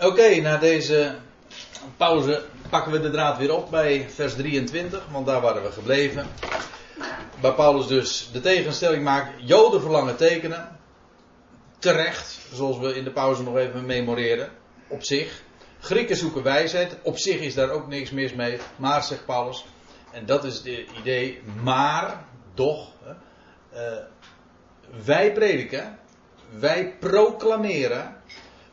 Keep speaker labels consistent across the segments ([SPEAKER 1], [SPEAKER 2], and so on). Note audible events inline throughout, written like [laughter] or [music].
[SPEAKER 1] Oké, na deze pauze pakken we de draad weer op bij vers 23, want daar waren we gebleven. Waar Paulus dus de tegenstelling maakt: Joden verlangen tekenen. Terecht, zoals we in de pauze nog even memoreren, op zich. Grieken zoeken wijsheid. Op zich is daar ook niks mis mee. Maar, zegt Paulus, en dat is het idee, maar, doch, uh, wij prediken, wij proclameren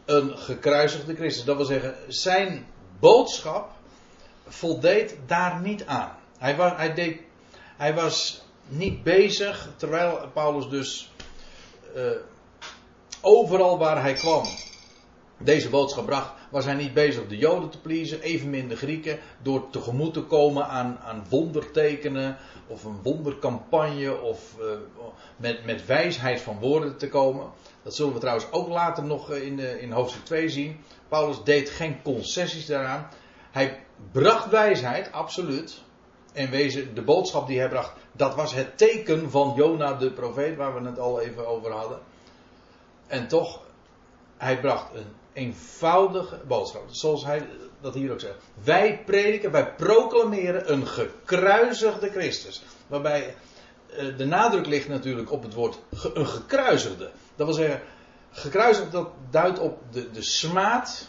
[SPEAKER 1] een gekruisigde Christus. Dat wil zeggen, zijn boodschap voldeed daar niet aan. Hij was, hij deed, hij was niet bezig, terwijl Paulus dus uh, overal waar hij kwam deze boodschap bracht, was hij niet bezig de Joden te pleasen, evenmin de Grieken, door tegemoet te komen aan, aan wondertekenen of een wondercampagne of uh, met, met wijsheid van woorden te komen. Dat zullen we trouwens ook later nog eh, in, in hoofdstuk 2 zien. Paulus deed geen concessies daaraan. Hij bracht wijsheid, absoluut. En wezen, de boodschap die hij bracht, dat was het teken van Jona de profeet, waar we het al even over hadden. En toch, hij bracht een eenvoudige boodschap. Zoals hij dat hier ook zegt. Wij prediken, wij proclameren een gekruisigde Christus. Waarbij eh, de nadruk ligt natuurlijk op het woord een gekruisigde. Dat wil zeggen, gekruisigd dat duidt op de, de smaad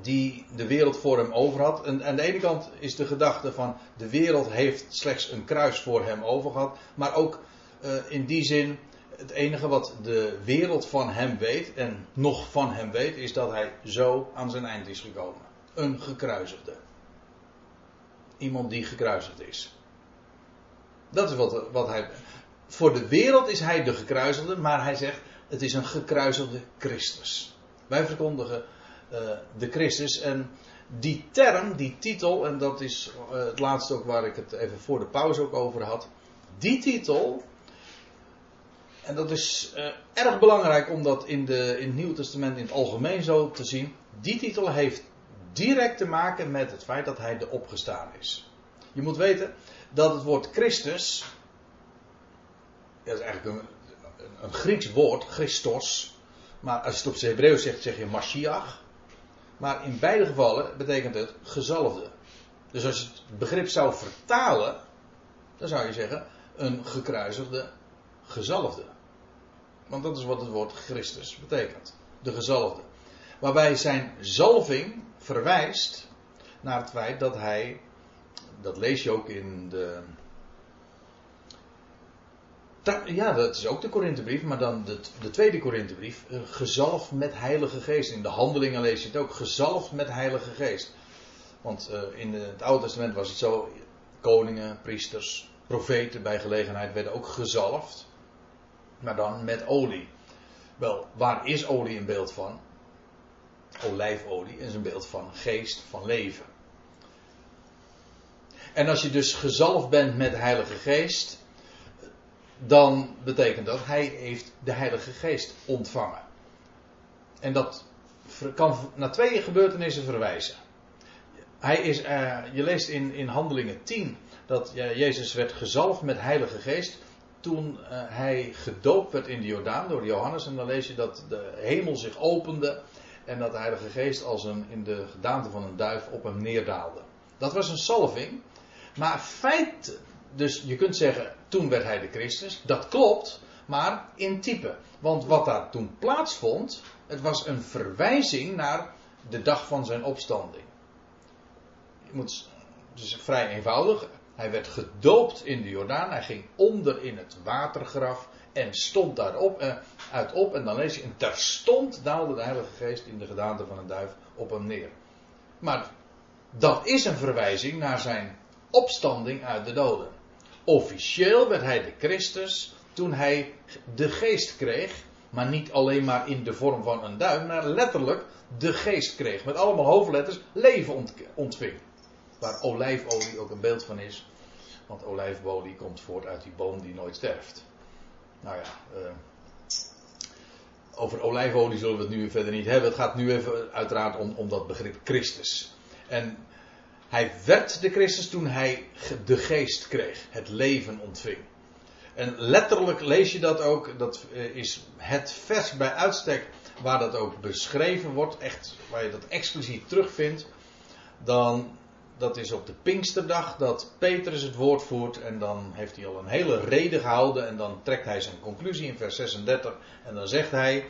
[SPEAKER 1] die de wereld voor hem over had. En aan de ene kant is de gedachte van de wereld heeft slechts een kruis voor hem over gehad. Maar ook uh, in die zin, het enige wat de wereld van hem weet en nog van hem weet, is dat hij zo aan zijn eind is gekomen. Een gekruisigde. Iemand die gekruisigd is. Dat is wat, wat hij. Voor de wereld is hij de gekruisigde, maar hij zegt: het is een gekruisigde Christus. Wij verkondigen uh, de Christus. En die term, die titel, en dat is uh, het laatste ook waar ik het even voor de pauze ook over had. Die titel, en dat is uh, erg belangrijk om dat in, de, in het Nieuwe Testament in het algemeen zo te zien. Die titel heeft direct te maken met het feit dat hij de opgestaan is. Je moet weten dat het woord Christus, dat is eigenlijk een, een Grieks woord, Christos. Maar als je het op zijn Hebreeuws zegt, zeg je Mashiach. Maar in beide gevallen betekent het gezalfde. Dus als je het begrip zou vertalen, dan zou je zeggen een gekruisigde gezalfde. Want dat is wat het woord Christus betekent. De gezalfde. Waarbij zijn zalving verwijst naar het feit dat hij, dat lees je ook in de. Ja, dat is ook de Korinthebrief, maar dan de, de tweede Korinthebrief. Gezalfd met Heilige Geest. In de handelingen lees je het ook. Gezalfd met Heilige Geest. Want uh, in het Oude Testament was het zo. Koningen, priesters, profeten bij gelegenheid werden ook gezalfd. Maar dan met olie. Wel, waar is olie een beeld van? Olijfolie is een beeld van geest, van leven. En als je dus gezalfd bent met de Heilige Geest, dan betekent dat hij heeft de Heilige Geest ontvangen. En dat kan naar twee gebeurtenissen verwijzen. Hij is, uh, je leest in, in Handelingen 10 dat uh, Jezus werd gezalfd met Heilige Geest toen uh, hij gedoopt werd in de Jordaan door Johannes. En dan lees je dat de hemel zich opende en dat de Heilige Geest als een, in de gedaante van een duif op hem neerdaalde. Dat was een salving. Maar feit, dus je kunt zeggen, toen werd hij de Christus. Dat klopt, maar in type. Want wat daar toen plaatsvond, het was een verwijzing naar de dag van zijn opstanding. Het is vrij eenvoudig. Hij werd gedoopt in de Jordaan. Hij ging onder in het watergraf. En stond daarop, eh, uit op. En dan lees je. En terstond daalde de Heilige Geest in de gedaante van een duif op hem neer. Maar dat is een verwijzing naar zijn opstanding uit de doden. Officieel werd hij de Christus toen hij de geest kreeg. Maar niet alleen maar in de vorm van een duif, maar letterlijk de geest kreeg. Met allemaal hoofdletters leven ontving. Waar olijfolie ook een beeld van is. Want olijfolie komt voort uit die boom die nooit sterft. Nou ja, uh, over olijfolie zullen we het nu verder niet hebben. Het gaat nu even uiteraard om, om dat begrip Christus. En hij werd de Christus toen hij de geest kreeg, het leven ontving. En letterlijk lees je dat ook, dat is het vers bij uitstek waar dat ook beschreven wordt, echt, waar je dat expliciet terugvindt, dan dat is op de Pinksterdag dat Petrus het woord voert en dan heeft hij al een hele reden gehouden en dan trekt hij zijn conclusie in vers 36 en dan zegt hij,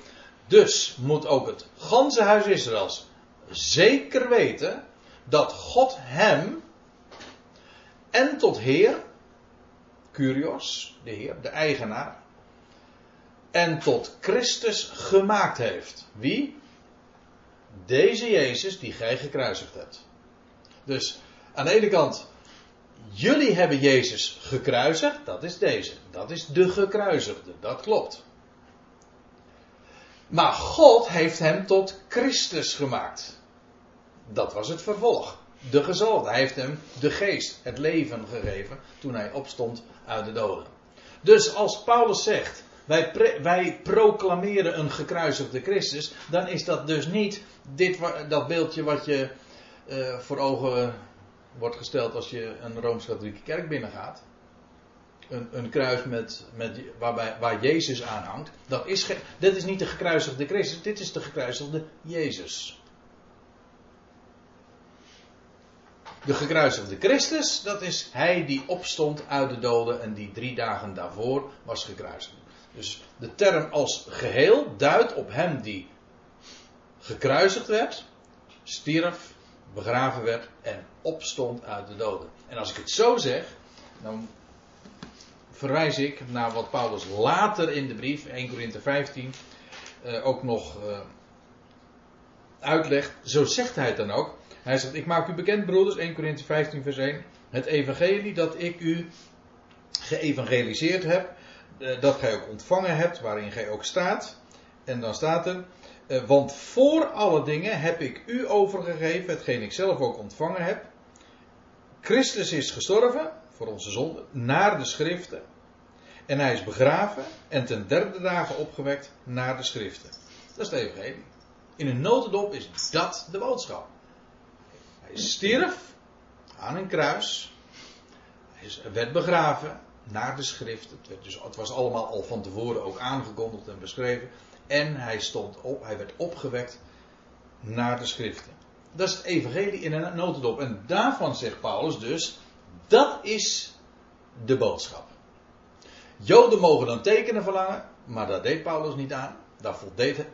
[SPEAKER 1] dus moet ook het ganse huis Israëls zeker weten dat God hem en tot Heer, Curios, de Heer, de eigenaar, en tot Christus gemaakt heeft. Wie? Deze Jezus die gij gekruisigd hebt. Dus aan de ene kant, jullie hebben Jezus gekruisigd, dat is deze. Dat is de gekruisigde, dat klopt. Maar God heeft hem tot Christus gemaakt. Dat was het vervolg. De gezalfde. Hij heeft hem de geest, het leven gegeven toen hij opstond uit de doden. Dus als Paulus zegt, wij, wij proclameren een gekruisigde Christus, dan is dat dus niet dit, dat beeldje wat je uh, voor ogen wordt gesteld als je een Rooms-Katholieke kerk binnengaat. Een, een kruis met, met, waarbij, waar Jezus aan hangt. Dat is dit is niet de gekruisigde Christus, dit is de gekruisigde Jezus. De gekruisigde Christus, dat is hij die opstond uit de doden en die drie dagen daarvoor was gekruisigd. Dus de term als geheel duidt op hem die gekruisigd werd, stierf, begraven werd en opstond uit de doden. En als ik het zo zeg, dan verwijs ik naar wat Paulus later in de brief, 1 Korinthe 15, eh, ook nog eh, uitlegt. Zo zegt hij het dan ook. Hij zegt, ik maak u bekend broeders, 1 Korinthe 15 vers 1, het evangelie dat ik u geëvangeliseerd heb, eh, dat gij ook ontvangen hebt, waarin gij ook staat. En dan staat er, want voor alle dingen heb ik u overgegeven, hetgeen ik zelf ook ontvangen heb. Christus is gestorven voor onze zonde, naar de schriften. En hij is begraven en ten derde dagen opgewekt naar de schriften. Dat is de evangelie. In een notendop is dat de boodschap. Hij stierf aan een kruis. Hij werd begraven naar de schrift. Het, dus, het was allemaal al van tevoren ook aangekondigd en beschreven. En hij stond op, hij werd opgewekt naar de schriften. Dat is het evangelie in een notendop. En daarvan zegt Paulus dus, dat is de boodschap. Joden mogen dan tekenen verlangen, maar dat deed Paulus niet aan. Voldeed,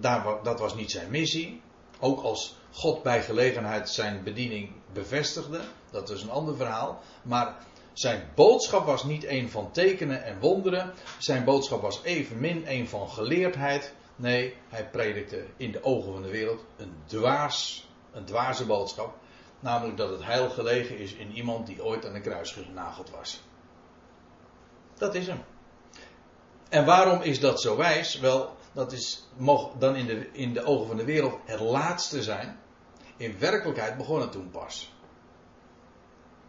[SPEAKER 1] daar, dat was niet zijn missie. Ook als God bij gelegenheid zijn bediening bevestigde, dat is een ander verhaal. Maar zijn boodschap was niet een van tekenen en wonderen. Zijn boodschap was evenmin een van geleerdheid. Nee, hij predikte in de ogen van de wereld een dwaas, een dwaze boodschap. Namelijk dat het heil gelegen is in iemand die ooit aan een kruis genageld was. Dat is hem. En waarom is dat zo wijs? Wel, dat is, mocht dan in de, in de ogen van de wereld het laatste zijn. In werkelijkheid begon het toen pas.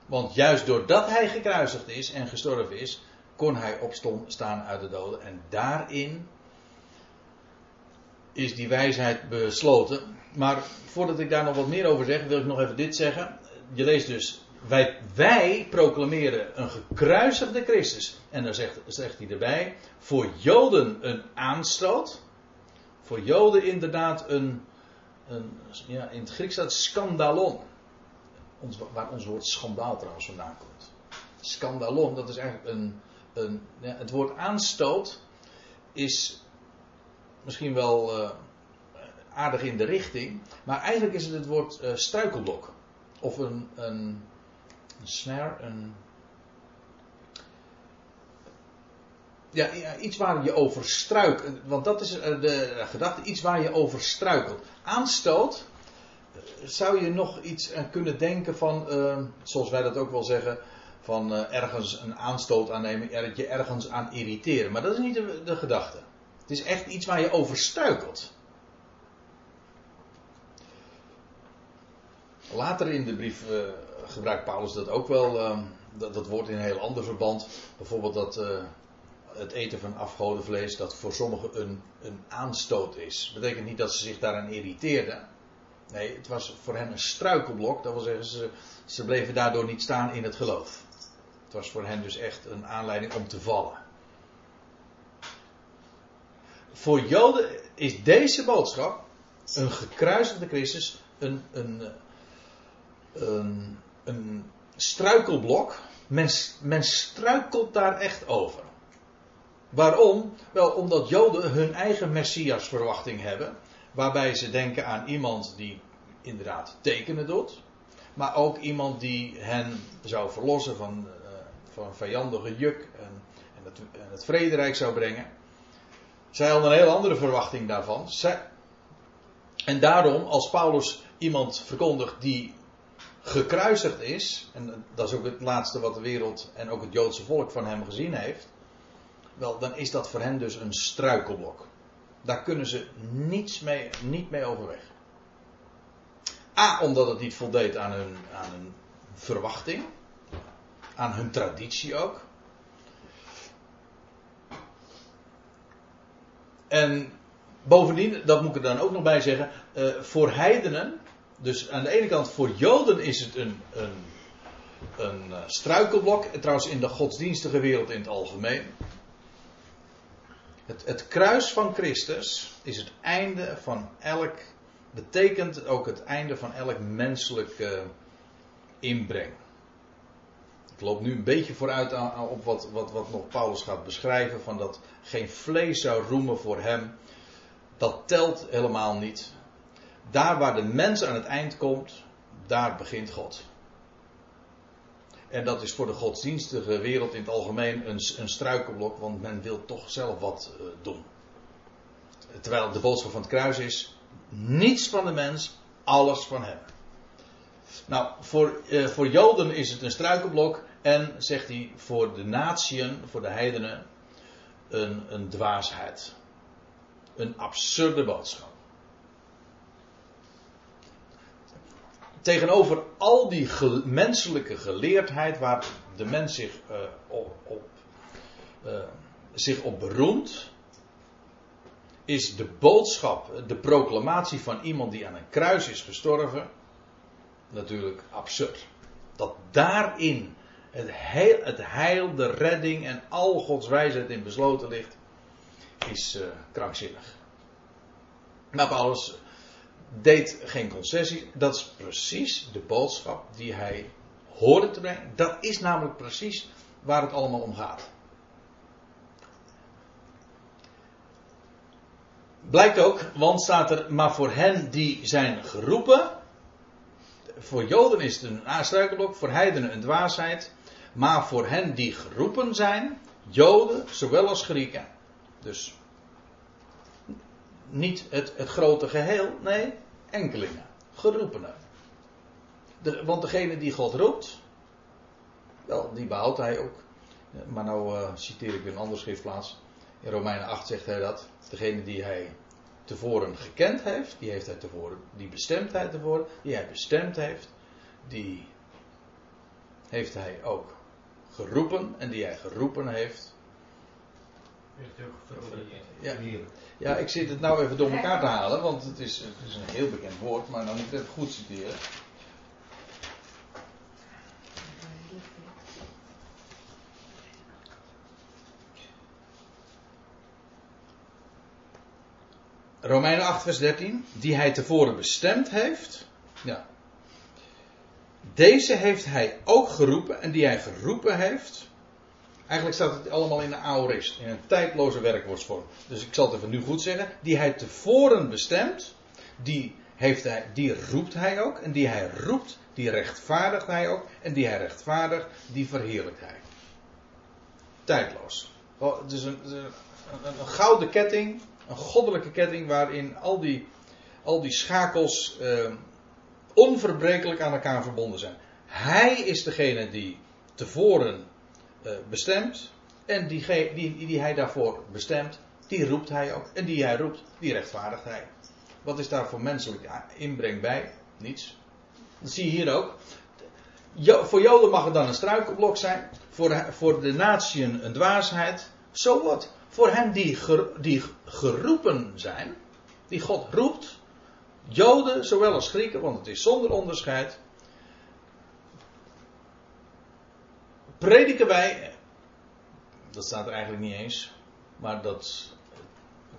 [SPEAKER 1] Want juist doordat hij gekruisigd is en gestorven is, kon hij opstaan uit de doden. En daarin is die wijsheid besloten. Maar voordat ik daar nog wat meer over zeg, wil ik nog even dit zeggen. Je leest dus, wij, wij proclameren een gekruisigde Christus. En dan zegt, zegt hij erbij, voor Joden een aanstoot. Voor Joden inderdaad een, een ja, in het Grieks staat scandalon waar ons woord schandaal trouwens vandaan komt. Scandalon, dat is eigenlijk een. een ja, het woord aanstoot is misschien wel uh, aardig in de richting, maar eigenlijk is het het woord uh, struikelblok. Of een, een, een snare, een. Ja, ja, iets waar je over struikelt. Want dat is eh, de gedachte, iets waar je over struikelt. Aanstoot zou je nog iets kunnen denken van, uh, zoals wij dat ook wel zeggen, van uh, ergens een aanstoot aannemen, er, je ergens aan irriteren. Maar dat is niet de, gedachte. Het is echt iets waar je over stuikelt. Later in de brief uh, gebruikt Paulus dat ook wel, ehm, dat, dat woord in een heel ander verband. Bijvoorbeeld dat het eten van afgodenvlees, dat voor sommigen een, een aanstoot is. Dat betekent niet dat ze zich daaraan irriteerden. Nee, het was voor hen een struikelblok. Dat wil zeggen, ze, ze bleven daardoor niet staan in het geloof. Het was voor hen dus echt een aanleiding om te vallen. voor Joden is deze boodschap, een gekruisigde Christus, een, een, een, een struikelblok. Men, men struikelt daar echt over. Waarom? Wel omdat Joden hun eigen messiasverwachting hebben. Waarbij ze denken aan iemand die inderdaad tekenen doet. Maar ook iemand die hen zou verlossen van, uh, van een vijandige juk en, en, het, en vrederijk zou brengen. Zij hadden een heel andere verwachting daarvan. En daarom, als Paulus iemand verkondigt die gekruisigd is, en dat is ook het laatste wat de wereld en ook het Joodse volk van hem gezien heeft, wel, dan is dat voor hen dus een struikelblok. Daar kunnen ze niets mee, niet mee overweg. A, omdat het niet voldeed aan hun, aan verwachting, aan hun traditie ook. En bovendien, dat moet ik er dan ook nog bij zeggen, uh, voor heidenen, dus aan de ene kant voor Joden is het een, een, een uh, struikelblok, trouwens in de godsdienstige wereld in het algemeen. Het, het kruis van Christus is het einde van elk, betekent ook het einde van elk menselijke inbreng. Ik loop nu een beetje vooruit op wat, wat, wat nog Paulus gaat beschrijven: van dat geen vlees zou roemen voor hem. Dat telt helemaal niet. Daar waar de mens aan het eind komt, daar begint God. En dat is voor de godsdienstige wereld in het algemeen een, een struikelblok, want men wil toch zelf wat uh, doen. Terwijl de boodschap van het kruis is: niets van de mens, alles van hem. Nou, voor, uh, voor Joden is het een struikelblok. En zegt hij voor de natieën, voor de heidenen, een, een dwaasheid. Een absurde boodschap. Tegenover al die menselijke geleerdheid waar de mens zich, uh, op, op uh, zich op beroemt, is de boodschap, de proclamatie van iemand die aan een kruis is gestorven, natuurlijk absurd. Dat daarin het heil, het heil, de redding en al Gods wijsheid in besloten ligt, is uh, krankzinnig. Maar Paulus deed geen concessie. Dat is precies de boodschap die hij hoorde te brengen. Dat is namelijk precies waar het allemaal om gaat. Blijkt ook, want staat er, maar voor hen die zijn geroepen. Voor Joden is het een struikelblok, voor heidenen een dwaasheid. Maar voor hen die geroepen zijn, Joden zowel als Grieken. Dus niet het, het grote geheel, nee, enkelingen, geroepenen. Want degene die God roept, wel, die behoudt hij ook. Maar nou uh, citeer ik weer een andere schriftplaats. In Romeinen 8 zegt hij dat. Degene die hij tevoren gekend heeft, die heeft hij tevoren, die bestemd hij tevoren, die hij bestemd heeft, die heeft hij ook geroepen en die hij geroepen heeft. Ja, ja, ik zit het nou even door elkaar te halen, want het is, het is een heel bekend woord, maar dan moet ik het even goed citeren. Romeinen 8, vers 13. Die hij tevoren bestemd heeft. Ja, deze heeft hij ook geroepen en die hij geroepen heeft. Eigenlijk staat het allemaal in de aorist, in een tijdloze werkwoordsvorm. Dus ik zal het even nu goed zeggen. Die hij tevoren bestemt, die, heeft hij, die roept hij ook. En die hij roept, die rechtvaardigt hij ook. En die hij rechtvaardigt, die verheerlijkt hij. Tijdloos. Het is een, een, gouden ketting, een goddelijke ketting waarin al die, al die schakels. Uh, onverbrekelijk aan elkaar verbonden zijn. Hij is degene die tevoren uh, bestemt. En die, die, die hij daarvoor bestemt, die roept hij ook. En die hij roept, die rechtvaardigt hij. Wat is daar voor menselijk inbreng bij? Niets. Dat zie je hier ook. Voor Joden mag het dan een struikelblok zijn. Voor, voor de natieën een dwaasheid. Zo wat. Voor hen die, die geroepen zijn, die God roept, Joden zowel als Grieken, want het is zonder onderscheid. Prediken wij, dat staat er eigenlijk niet eens, maar dat,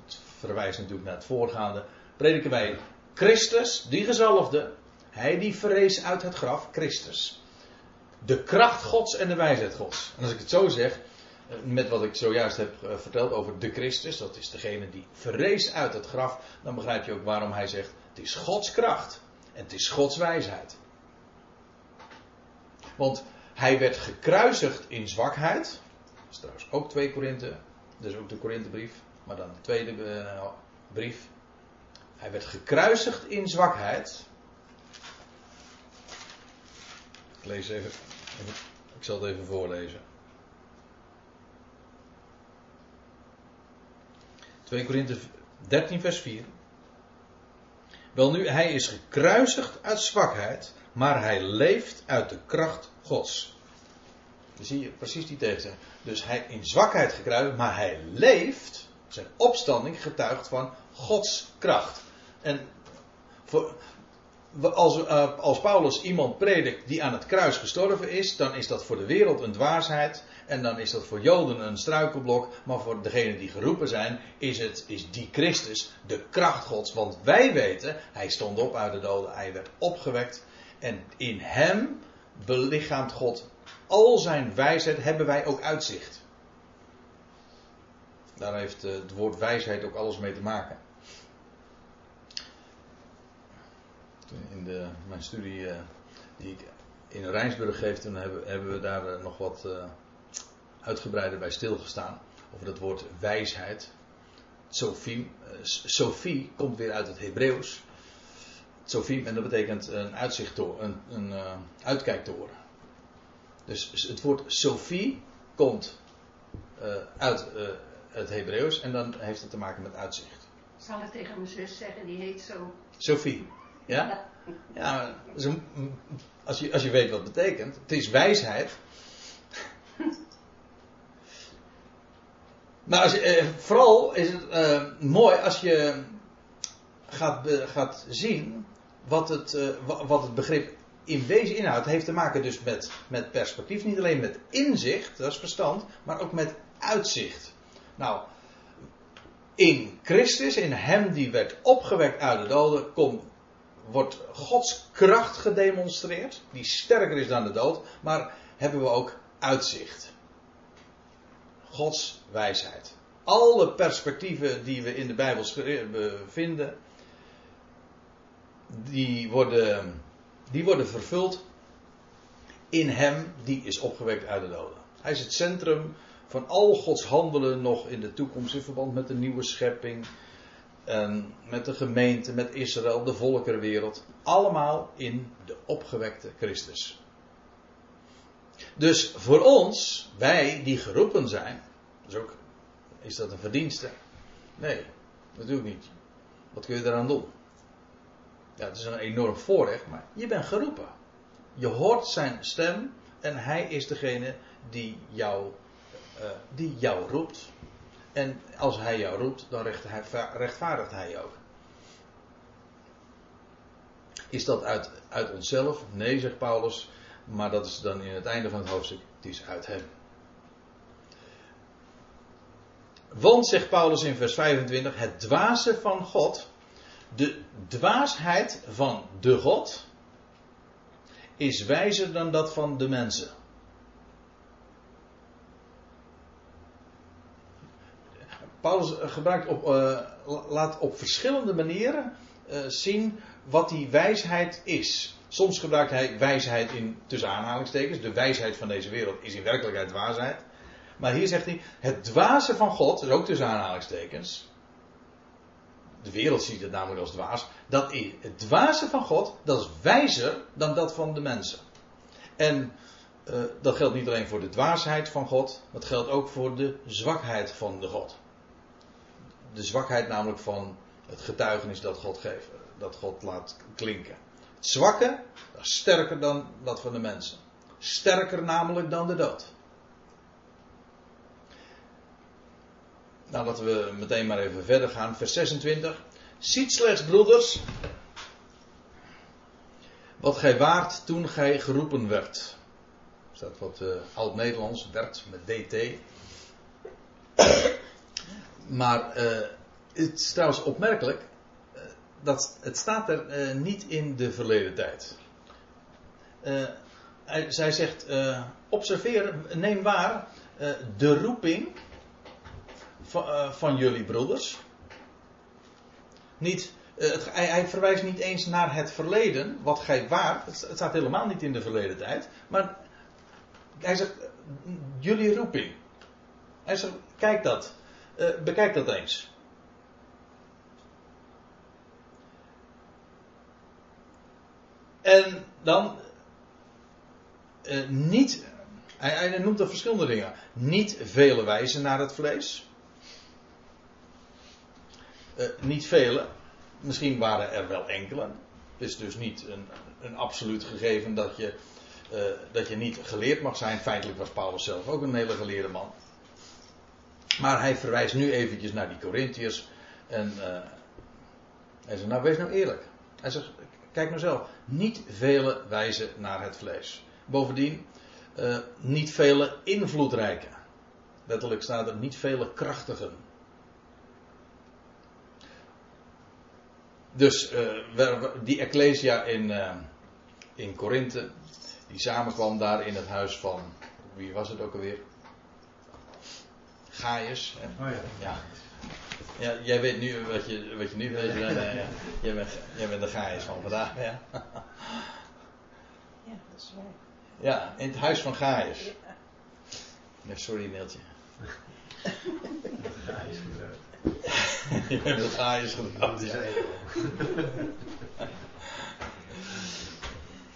[SPEAKER 1] het verwijst natuurlijk naar het voorgaande, prediken wij Christus, die gezalfde, hij die verrees uit het graf, Christus. De kracht Gods en de wijsheid Gods. En als ik het zo zeg, met wat ik zojuist heb eh, verteld over de Christus, dat is degene die verrees uit het graf, dan begrijp je ook waarom hij zegt: het is Gods kracht en het is Gods wijsheid. Want hij werd gekruisigd in zwakheid. Dat is trouwens ook 2 Korinthe. Dat is ook de Korinthebrief. Maar dan de tweede uh, brief. Hij werd gekruisigd in zwakheid. Ik lees even. Ik zal het even voorlezen. 2 Korinthe 13 vers 4. Wel nu, hij is gekruisigd uit zwakheid, maar hij leeft uit de kracht Dan zie je precies die tegenstelling. Dus hij in zwakheid gekruisigd, maar hij leeft, zijn opstanding getuigt van Gods kracht. En voor, als, uh, als Paulus iemand predikt die aan het kruis gestorven is, dan is dat voor de wereld een dwaasheid. En dan is dat voor Joden een struikelblok. Maar voor degenen die geroepen zijn, is, het, is die Christus de kracht Gods. Want wij weten, hij stond op uit de doden, hij werd opgewekt. En in hem belichaamt God al zijn wijsheid, hebben wij ook uitzicht. Daar heeft eh, het woord wijsheid ook alles mee te maken. In de, mijn studie uh, die ik in Rijnsburg geef, hebben, hebben we daar uh, nog wat uitgebreider bij stilgestaan. Over dat woord wijsheid. Sophie, Sophie komt weer uit het Hebreeuws. Sophie, en dat betekent een uitzichttoren, een, een uh, uitkijktoren. Dus het woord Sophie komt uh, uit uh, het Hebreeuws en dan heeft het te maken met uitzicht.
[SPEAKER 2] Zal ik tegen mijn zus zeggen, die heet zo.
[SPEAKER 1] Sophie. Ja? Ja, als je, als je weet wat het betekent. Het is wijsheid. [laughs] Maar als eh, vooral is het eh, mooi als je gaat, gaat zien wat het, uh, wat het begrip in wezen inhoudt. Heeft te maken dus met, met perspectief. Niet alleen met inzicht, dat is verstand, maar ook met uitzicht. Nou, in Christus, in Hem die werd opgewekt uit de doden, komt wordt Gods kracht gedemonstreerd, die sterker is dan de dood, maar hebben we ook uitzicht. Gods wijsheid. Alle perspectieven die we in de Bijbel vinden, die worden, die worden vervuld in Hem die is opgewekt uit de doden. Hij is het centrum van al Gods handelen nog in de toekomst in verband met de nieuwe schepping, en met de gemeente, met Israël, de volkerenwereld. Allemaal in de opgewekte Christus. Dus voor ons, wij die geroepen zijn, ook, is dat een verdienste? Nee, natuurlijk niet. Wat kun je eraan doen? Ja, het is een enorm voorrecht, maar je bent geroepen. Je hoort zijn stem en hij is degene die jou, uh, die jou roept. En als hij jou roept, dan rechtvaardigt hij ook. Is dat uit, uit onszelf? Nee, zegt Paulus. Maar dat is dan in het einde van het hoofdstuk. Het is uit hem. Want, zegt Paulus in vers 25, het dwaze van God, de dwaasheid van de God, is wijzer dan dat van de mensen. Paulus gebruikt op, uh, laat op verschillende manieren uh, zien wat die wijsheid is. Soms gebruikt hij wijsheid in tussen aanhalingstekens. De wijsheid van deze wereld is in werkelijkheid dwaasheid. Maar hier zegt hij: het dwaze van God, is ook tussen aanhalingstekens. De wereld ziet het namelijk als dwaas. Dat is, het dwaze van God, dat is wijzer dan dat van de mensen. En uh, dat geldt niet alleen voor de dwaasheid van God, dat geldt ook voor de zwakheid van de God de zwakheid namelijk van het getuigenis dat God geeft, dat God laat klinken. Het zwakke, is sterker dan dat van de mensen. Sterker namelijk dan de dood. Nou, laten we meteen maar even verder gaan. Vers 26. Ziet slechts, broeders, wat gij waart toen gij geroepen werd. Er staat wat uh, oud-Nederlands, werd met DT. Maar uh, het is trouwens opmerkelijk. eh, Dat, het staat er eh, niet in de verleden tijd. Eh, zij zegt: eh, observeer, neem waar eh, de roeping van, eh, van jullie broeders. Niet, eh, hij, verwijst niet eens naar het verleden, wat gij waart. Het, staat helemaal niet in de verleden tijd. Maar hij zegt: eh, jullie roeping. Hij zegt: kijk dat. Bekijk dat eens. En dan niet, hij, hij noemt er verschillende dingen. Niet vele wijzen naar het vlees. Eh, niet vele, misschien waren er wel enkele. Het is dus niet een, een absoluut gegeven dat je, eh, dat je niet geleerd mag zijn. Feitelijk was Paulus zelf ook een hele geleerde man. Maar hij verwijst nu eventjes naar die Corinthiërs. En eh, hij zegt, nou wees nou eerlijk. Hij zegt, kijk nou zelf. Niet vele wijzen naar het vlees. Bovendien, niet vele invloedrijke. Letterlijk staat er niet vele krachtigen. Dus eh, die Ecclesia in, eh in Korinthe, die samenkwam daar in het huis van, wie was het ook alweer? Gaius. hè?
[SPEAKER 3] Oh ja.
[SPEAKER 1] Ja. ja, jij weet nu wat je, wat je nu weet. Ja. Jij, bent, jij bent de Gaius van vandaag. Ja.
[SPEAKER 2] Ja, dat is waar.
[SPEAKER 1] ja, in het huis van Gaius. Ja, sorry, Neeltje.
[SPEAKER 3] Ja, is gebeurd. [laughs]
[SPEAKER 1] Je hebt gedaan. Ja,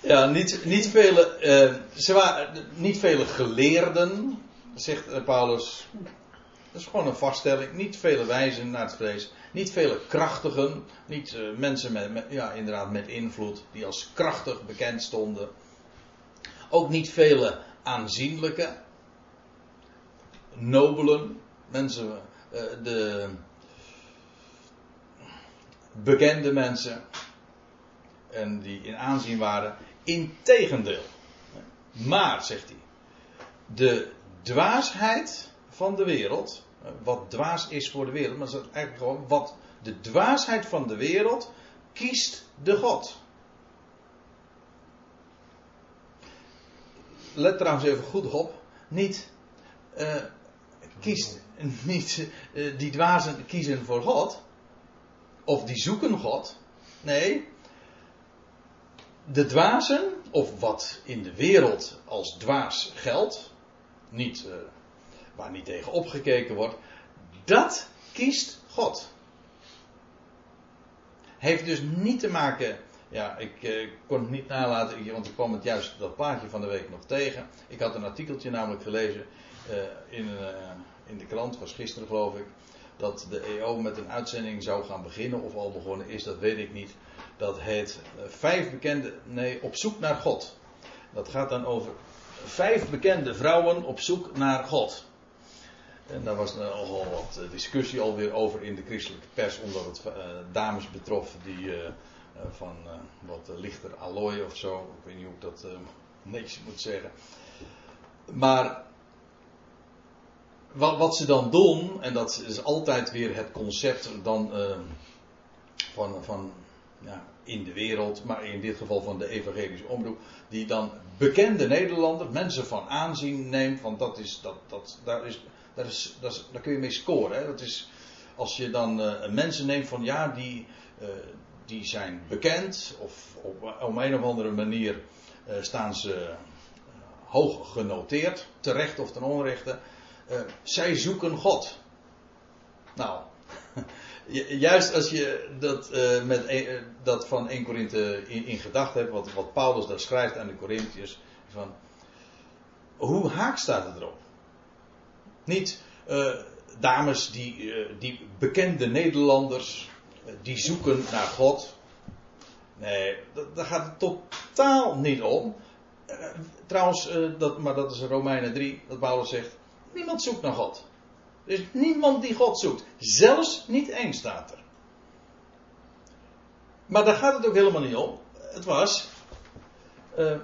[SPEAKER 1] ja niet, niet, vele, eh, ze waren, niet vele geleerden, zegt eh, Paulus. Dat is gewoon een vaststelling. Niet vele wijzen naar het vlees. Niet vele krachtigen. Niet eh, mensen met, met, ja, inderdaad met invloed. Die als krachtig bekend stonden. Ook niet vele aanzienlijke. Nobelen. Mensen. Eh, de bekende mensen. En die in aanzien waren. Integendeel. Maar, zegt hij. De dwaasheid van de wereld. eh, Wat dwaas is voor de wereld. Maar dat is eigenlijk gewoon wat de dwaasheid van de wereld kiest de God. Let trouwens even goed op. Niet. eh, kiest. Niet. eh, die dwazen kiezen voor God. Of die zoeken God. Nee. De dwazen, of wat in de wereld als dwaas geldt, niet, eh, waar niet tegen opgekeken wordt, dat kiest God. Heeft dus niet te maken, ja, ik eh, kon het niet nalaten, want ik kwam het juist dat plaatje van de week nog tegen. Ik had een artikeltje namelijk gelezen eh, in, eh, in de krant, was gisteren geloof ik, dat de EO met een uitzending zou gaan beginnen, of al begonnen is, dat weet ik niet. Dat heet Vijf bekende, nee, op zoek naar God. Dat gaat dan over vijf bekende vrouwen op zoek naar God. En daar was nogal wat discussie alweer over in de christelijke pers, omdat het dames betrof die van eh, wat eh, lichter allooi of zo, ik weet niet hoe ik dat eh, netjes moet zeggen. Maar wat, wat ze dan doen, en dat is altijd weer het concept dan eh, van, van ja, in de wereld, maar in dit geval van de evangelische omroep, die dan bekende Nederlander, mensen van aanzien neemt, want dat is, dat, dat, daar, is, daar, is, daar, daar kun je mee scoren. Hè? Dat is, als je dan eh, mensen neemt van ja, die, eh, die zijn bekend, of op, een of andere manier eh, staan ze eh, hoog genoteerd, terecht of ten onrechte. Eh, zij zoeken God. Nou, [laughs] Ju- Juist als je dat, met, dat van 1 Korinthe in, in gedachten hebt, wat, wat Paulus daar schrijft aan de Corinthiërs, van hoe haak staat het erop? Niet dames die, die bekende Nederlanders, die zoeken naar God. Nee, daar gaat het totaal niet om. Eh, trouwens, eh, dat, maar dat is Romeinen 3, dat Paulus zegt, niemand zoekt naar God. Er is niemand die God zoekt. Zelfs niet één staat er. Maar daar gaat het ook helemaal niet om. Het was. dan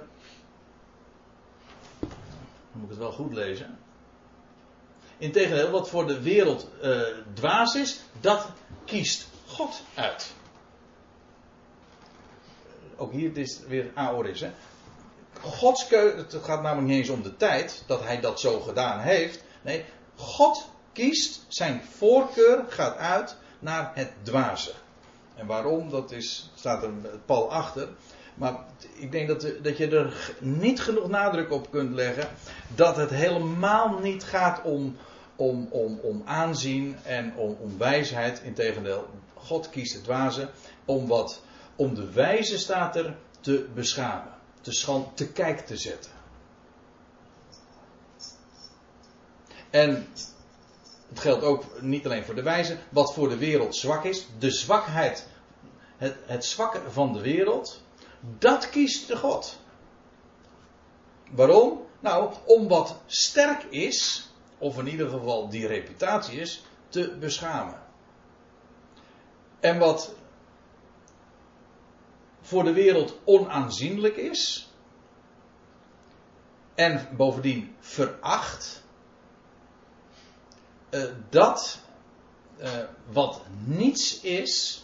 [SPEAKER 1] moet ik het wel goed lezen. Integendeel, wat voor de wereld uh, dwaas is, dat kiest God uit. Ook hier is het weer aoris. Hè? Gods keuze, het gaat namelijk niet eens om de tijd dat hij dat zo gedaan heeft. Nee, God kiest, zijn voorkeur gaat uit naar het dwaze. En waarom, dat is, staat er pal achter. Maar ik denk dat, dat je er niet genoeg nadruk op kunt leggen dat het helemaal niet gaat om, om, om, om aanzien en om, om wijsheid. Integendeel, God kiest het dwaze om wat, om de wijze staat er te beschamen, te, schand, te kijk te zetten. En het geldt ook niet alleen voor de wijze, wat voor de wereld zwak is. De zwakheid, het, het zwakke van de wereld, dat kiest de God. Waarom? Nou, om wat sterk is, of in ieder geval die reputatie is, te beschamen. En wat voor de wereld onaanzienlijk is, en bovendien veracht, uh, dat uh, wat niets is,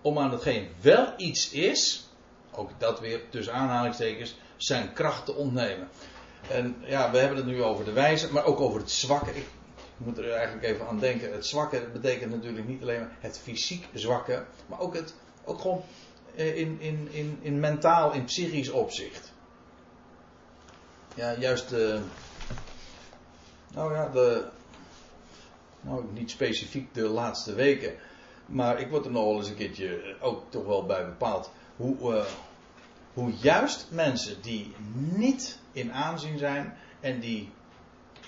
[SPEAKER 1] om aan hetgeen wel iets is, ook dat weer tussen aanhalingstekens, zijn kracht te ontnemen. En ja, we hebben het nu over de wijze, maar ook over het zwakke. Ik moet er eigenlijk even aan denken. Het zwakke betekent natuurlijk niet alleen het fysiek zwakke, maar ook, het, ook gewoon eh, in, in, in, in mentaal, in psychisch opzicht. Ja, juist de. Nou ja, de. Nou, niet specifiek de laatste weken. Maar ik word er nog wel eens een keertje ook toch wel bij bepaald. Hoe, uh, hoe juist mensen die niet in aanzien zijn en die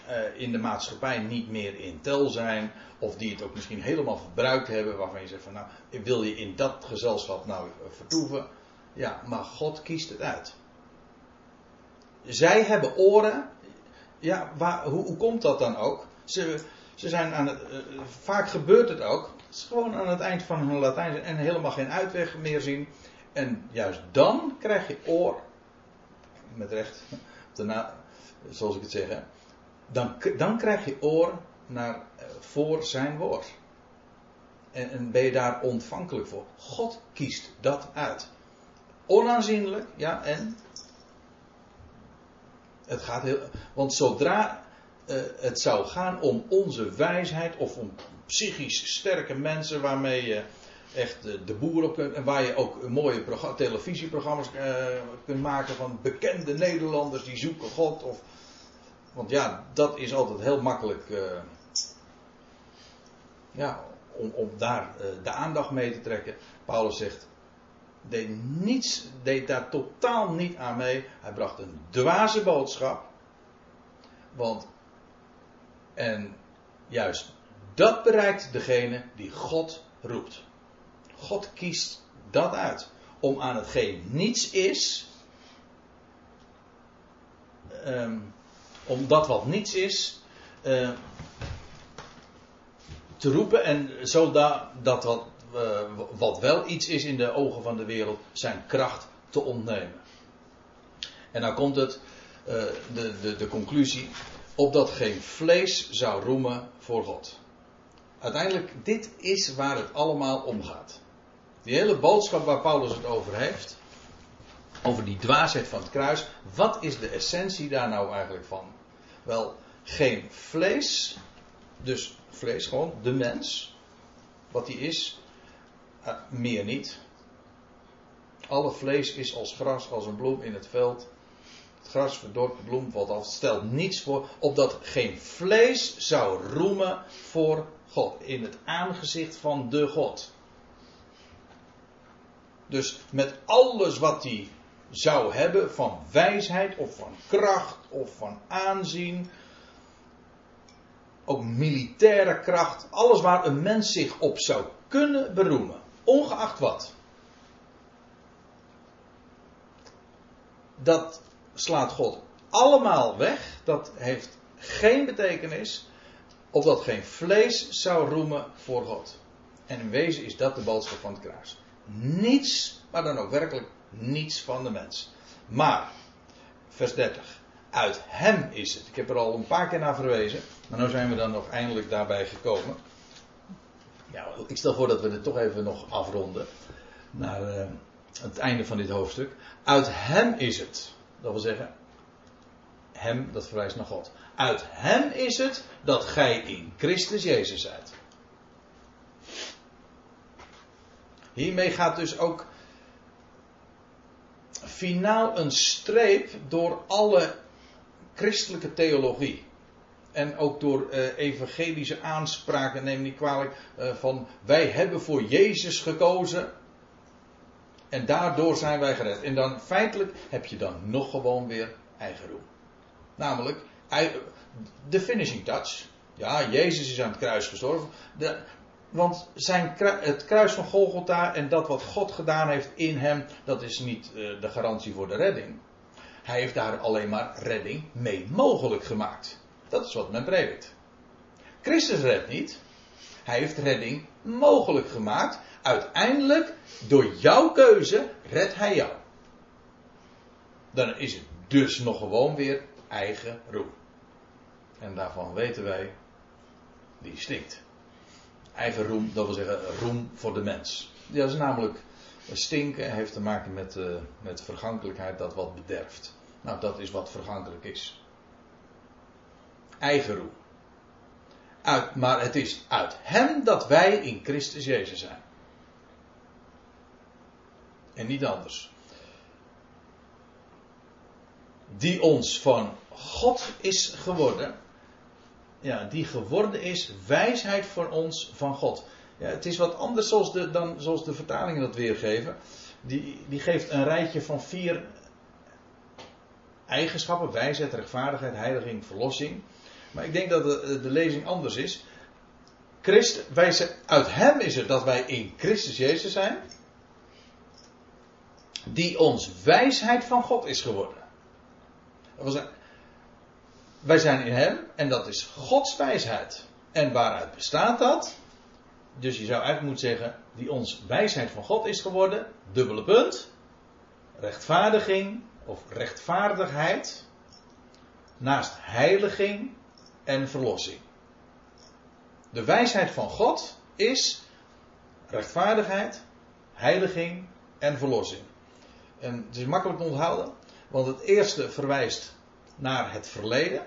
[SPEAKER 1] uh, in de maatschappij niet meer in tel zijn, of die het ook misschien helemaal verbruikt hebben, waarvan je zegt van nou, wil je in dat gezelschap nou vertoeven? Ja, maar God kiest het uit. Zij hebben oren. Ja, waar, hoe, hoe komt dat dan ook? Ze, ze zijn aan het, uh, vaak gebeurt het ook. Gewoon aan het eind van hun Latijn en helemaal geen uitweg meer zien. En juist dan krijg je oor, met recht, daarna, zoals ik het zeg, dan, dan krijg je oor naar, eh, voor zijn woord. En, en ben je daar ontvankelijk voor. God kiest dat uit. Onaanzienlijk, ja, en het gaat heel. Want zodra uh, het zou gaan om onze wijsheid of om psychisch sterke mensen waarmee je echt de boer op kunt. En waar je ook mooie televisieprogramma's kunt maken van bekende Nederlanders die zoeken God. Of, want ja, dat is altijd heel makkelijk. Uh, ja, om, daar uh, de aandacht mee te trekken. Paulus zegt. Deed, niets, deed daar totaal niet aan mee. Hij bracht een dwaze boodschap. Want. En juist dat bereikt degene die God roept. God kiest dat uit. Om aan hetgeen niets is. Um, om dat wat niets is. Uh, te roepen en zodat dat wat, uh, wat wel iets is in de ogen van de wereld. zijn kracht te ontnemen. En dan komt het. Uh, de, de, de conclusie. opdat geen vlees zou roemen voor God. Uiteindelijk, dit is waar het allemaal om gaat. Die hele boodschap waar Paulus het over heeft. Over die dwaasheid van het kruis. Wat is de essentie daar nou eigenlijk van? Wel, geen vlees. Dus vlees, gewoon de mens. Wat die is. Uh, meer niet. Alle vlees is als gras, als een bloem in het veld. Het gras verdort, de bloem valt af. Stelt niets voor. Opdat geen vlees zou roemen voor God. In het aangezicht van de God. Dus met alles wat hij zou hebben van wijsheid of van kracht of van aanzien. Ook militaire kracht. Alles waar een mens zich op zou kunnen beroemen. Ongeacht wat. Dat slaat God allemaal weg. Dat heeft geen betekenis. Of dat geen vlees zou roemen voor God. En in wezen is dat de boodschap van het kruis. Niets, maar dan ook werkelijk niets van de mens. Maar, vers 30. Uit hem is het. Ik heb er al een paar keer naar verwezen. Maar nu zijn we dan nog eindelijk daarbij gekomen. Ja, ik stel voor dat we het toch even nog afronden. Naar uh, het einde van dit hoofdstuk. Uit hem is het. Dat wil zeggen, hem, dat verwijst naar God. Uit hem is het dat gij in Christus Jezus zijt. Hiermee gaat dus ook finaal een streep door alle christelijke theologie. En ook door uh, evangelische aanspraken, neem niet kwalijk, uh, van wij hebben voor Jezus gekozen. En daardoor zijn wij gered. En dan feitelijk heb je dan nog gewoon weer eigen roem. Namelijk, de finishing touch. Ja, Jezus is aan het kruis gestorven. Want zijn, het kruis van Golgotha en dat wat God gedaan heeft in hem, dat is niet uh, de garantie voor de redding. Hij heeft daar alleen maar redding mee mogelijk gemaakt. Dat is wat men predikt. Christus redt niet. Hij heeft redding mogelijk gemaakt. Uiteindelijk, door jouw keuze, redt hij jou. Dan is het dus nog gewoon weer eigen roem. En daarvan weten wij, die stinkt. Eigen roem, dat wil zeggen roem voor de mens. Dat is namelijk stinken, heeft te maken met, uh, met vergankelijkheid dat wat bederft. Nou, dat is wat vergankelijk is. Eigen roem. Uit, maar het is uit Hem dat wij in Christus Jezus zijn. En niet anders. Die ons van God is geworden. Ja, die geworden is wijsheid voor ons van God. Ja, het is wat anders zoals de, dan zoals de vertalingen dat weergeven. Die, die geeft een rijtje van vier eigenschappen: wijsheid, rechtvaardigheid, heiliging, verlossing. Maar ik denk dat de, de lezing anders is. Christ, wij, uit Hem is het dat wij in Christus Jezus zijn. Die ons wijsheid van God is geworden. Wij zijn in Hem en dat is Gods wijsheid. En waaruit bestaat dat? Dus je zou eigenlijk moeten zeggen, die ons wijsheid van God is geworden, dubbele punt, rechtvaardiging of rechtvaardigheid, naast heiliging en verlossing. De wijsheid van God is rechtvaardigheid, heiliging en verlossing. En het is makkelijk te onthouden, want het eerste verwijst naar het verleden,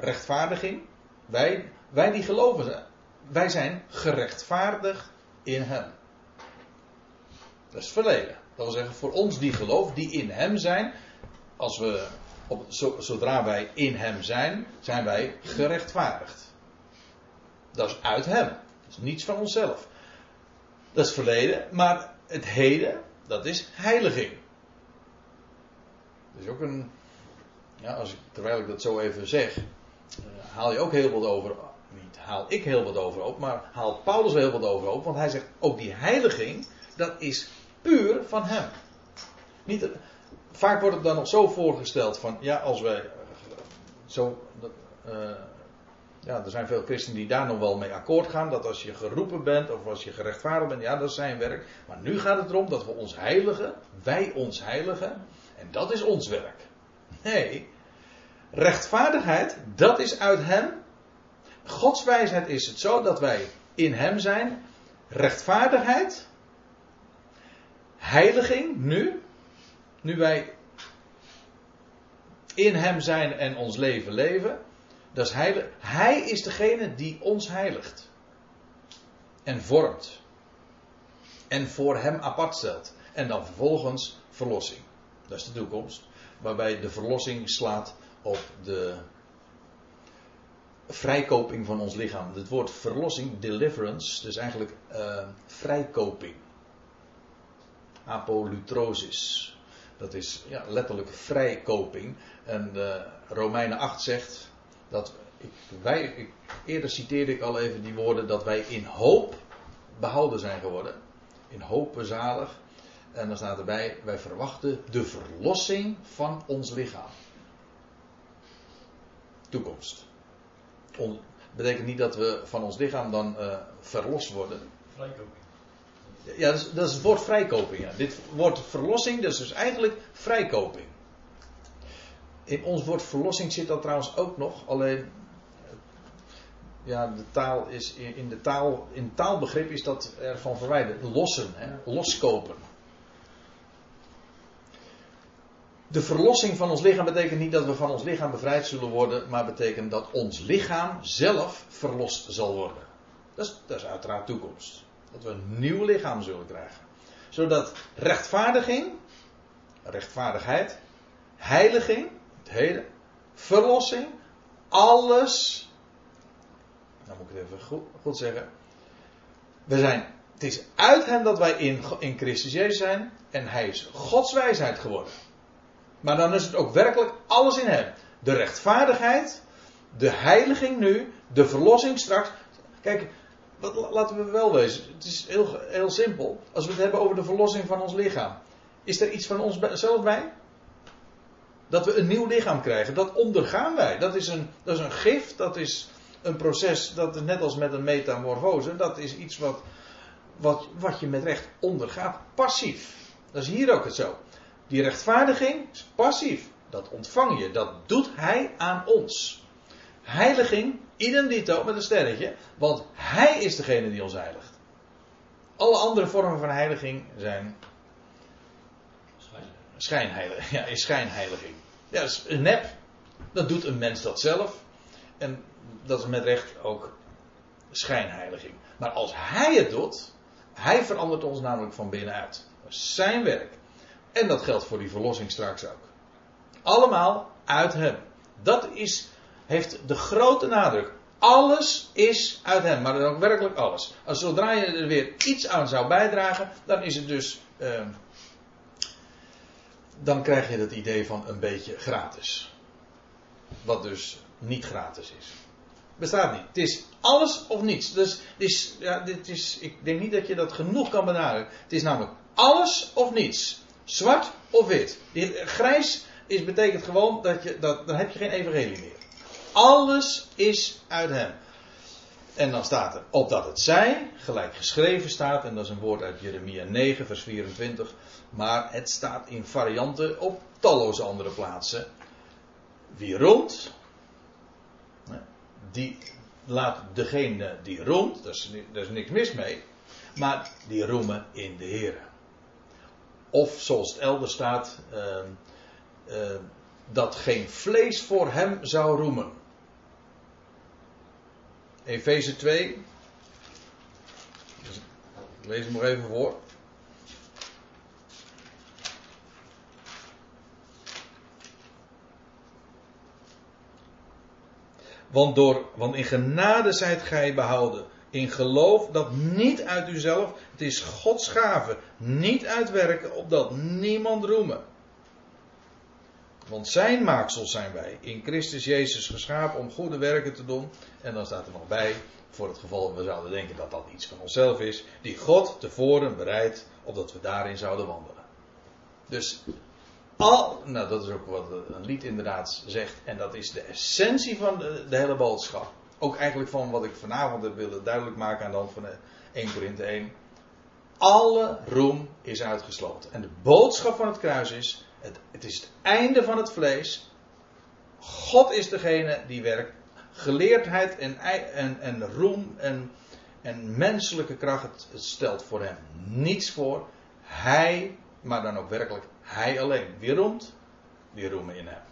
[SPEAKER 1] rechtvaardiging. Wij, wij die geloven, wij zijn gerechtvaardigd in Hem. Dat is verleden. Dat wil zeggen, voor ons die geloven, die in Hem zijn, als we, op, zodra wij in Hem zijn, zijn wij gerechtvaardigd. Dat is uit Hem. Dat is niets van onszelf. Dat is verleden, maar het heden, dat is heiliging. Dat is ook een. Ja, als ik, terwijl ik dat zo even zeg, haal je ook heel wat over. Niet haal ik heel wat over op, maar haalt Paulus heel wat over op. Want hij zegt ook die heiliging, dat is puur van hem. Niet, vaak wordt het dan nog zo voorgesteld van, ja, als wij uh, zo. Uh, ja, er zijn veel christenen die daar nog wel mee akkoord gaan. Dat als je geroepen bent of als je gerechtvaardigd bent, ja, dat is zijn werk. Maar nu gaat het erom dat we ons heiligen, wij ons heiligen. En dat is ons werk. Nee. Rechtvaardigheid, dat is uit Hem. Gods wijsheid is het zo dat wij in Hem zijn. Rechtvaardigheid. Heiliging, nu. Nu wij in Hem zijn en ons leven leven. Dat is heilig. Hij is degene die ons heiligt. En vormt. En voor Hem apart stelt. En dan vervolgens verlossing. Dat is de toekomst. Waarbij de verlossing slaat op de vrijkoping van ons lichaam. Het woord verlossing, deliverance, dus eigenlijk uh, vrijkoping. Apolutrosis. Dat is ja, letterlijk vrijkoping. En uh, Romeinen 8 zegt dat ik, wij, ik, eerder citeerde ik al even die woorden dat wij in hoop behouden zijn geworden. In hoop bezalig. En dan staat erbij, wij verwachten de verlossing van ons lichaam. Toekomst. On, betekent niet dat we van ons lichaam dan uh, verlost worden.
[SPEAKER 3] Vrijkoping.
[SPEAKER 1] Ja, dat is, dat is het woord vrijkoping. Ja. Dit woord verlossing, dat is dus eigenlijk vrijkoping. In ons woord verlossing zit dat trouwens ook nog. Alleen. Ja, de taal is in de taal. In taalbegrip is dat ervan verwijderd. Lossen, hè? loskopen. De verlossing van ons lichaam betekent niet dat we van ons lichaam bevrijd zullen worden, maar betekent dat ons lichaam zelf verlost zal worden. Dat is, dat is uiteraard toekomst. Dat we een nieuw lichaam zullen krijgen. Zodat rechtvaardiging, rechtvaardigheid, heiliging, het heden, verlossing, alles. Dan moet ik het even goed, goed zeggen. We zijn, het is uit hem dat wij in, in Christus Jezus zijn. En hij is Gods wijsheid geworden. Maar dan is het ook werkelijk alles in hem. De rechtvaardigheid, de heiliging nu, de verlossing straks. Kijk, wat, laten we wel wezen. Het is heel, heel simpel. Als we het hebben over de verlossing van ons lichaam. Is er iets van onszelf bij? Dat we een nieuw lichaam krijgen. Dat ondergaan wij. Dat is een, dat is een gift. Dat is een proces. Dat is net als met een metamorfose. Dat is iets wat, wat, wat je met recht ondergaat. Passief. Dat is hier ook het zo. Die rechtvaardiging is passief. Dat ontvang je. Dat doet hij aan ons. Heiliging, idem dito met een sterretje. Want hij is degene die ons heiligt. Alle andere vormen van heiliging zijn. Schijnheiliging. Ja, is schijnheiliging. Ja, dat is een nep. Dan doet een mens dat zelf. En dat is met recht ook schijnheiliging. Maar als hij het doet, hij verandert ons namelijk van binnenuit. Dat is zijn werk. En dat geldt voor die verlossing straks ook. Allemaal uit hem. Dat is, heeft de grote nadruk. Alles is uit hem, maar dan ook werkelijk alles. Als zodra je er weer iets aan zou bijdragen, dan is het dus. Uh, dan krijg je het idee van een beetje gratis. Wat dus niet gratis is. Bestaat niet. Het is alles of niets. Dus is, ja, dit is, ik denk niet dat je dat genoeg kan benadrukken. Het is namelijk alles of niets. Zwart of wit. Die, grijs is, betekent gewoon dat je, dat, dan heb je geen evangelie meer. Alles is uit hem. En dan staat er, opdat het zij, gelijk geschreven staat, en dat is een woord uit Jeremia 9, vers 24, maar het staat in varianten op talloze andere plaatsen. Wie roemt, die laat degene die roemt, daar is, is niks mis mee, maar die roemen in de Heer. Of zoals het elders staat, uh, uh, dat geen vlees voor hem zou roemen. Efeze 2. Ik lees hem nog even voor. Want, door, want in genade zijt gij behouden in geloof dat niet uit uzelf, het is Gods gave, niet uitwerken opdat niemand roemen. Want zijn maaksels zijn wij, in Christus Jezus geschapen om goede werken te doen. En dan staat er nog bij, voor het geval we zouden denken dat dat iets van onszelf is, die God tevoren bereidt, opdat we daarin zouden wandelen. Dus al, nou dat is ook wat een lied inderdaad zegt, en dat is de essentie van de hele boodschap ook eigenlijk van wat ik vanavond heb duidelijk maken aan de hand van 1 Korinthe 1. Alle roem is uitgesloten. En de boodschap van het kruis is: het, het is het einde van het vlees. God is degene die werkt. Geleerdheid en, en, en roem en, en menselijke kracht, het stelt voor hem niets voor. Hij, maar dan ook werkelijk hij alleen. Wie roemt? Die roemen in hem.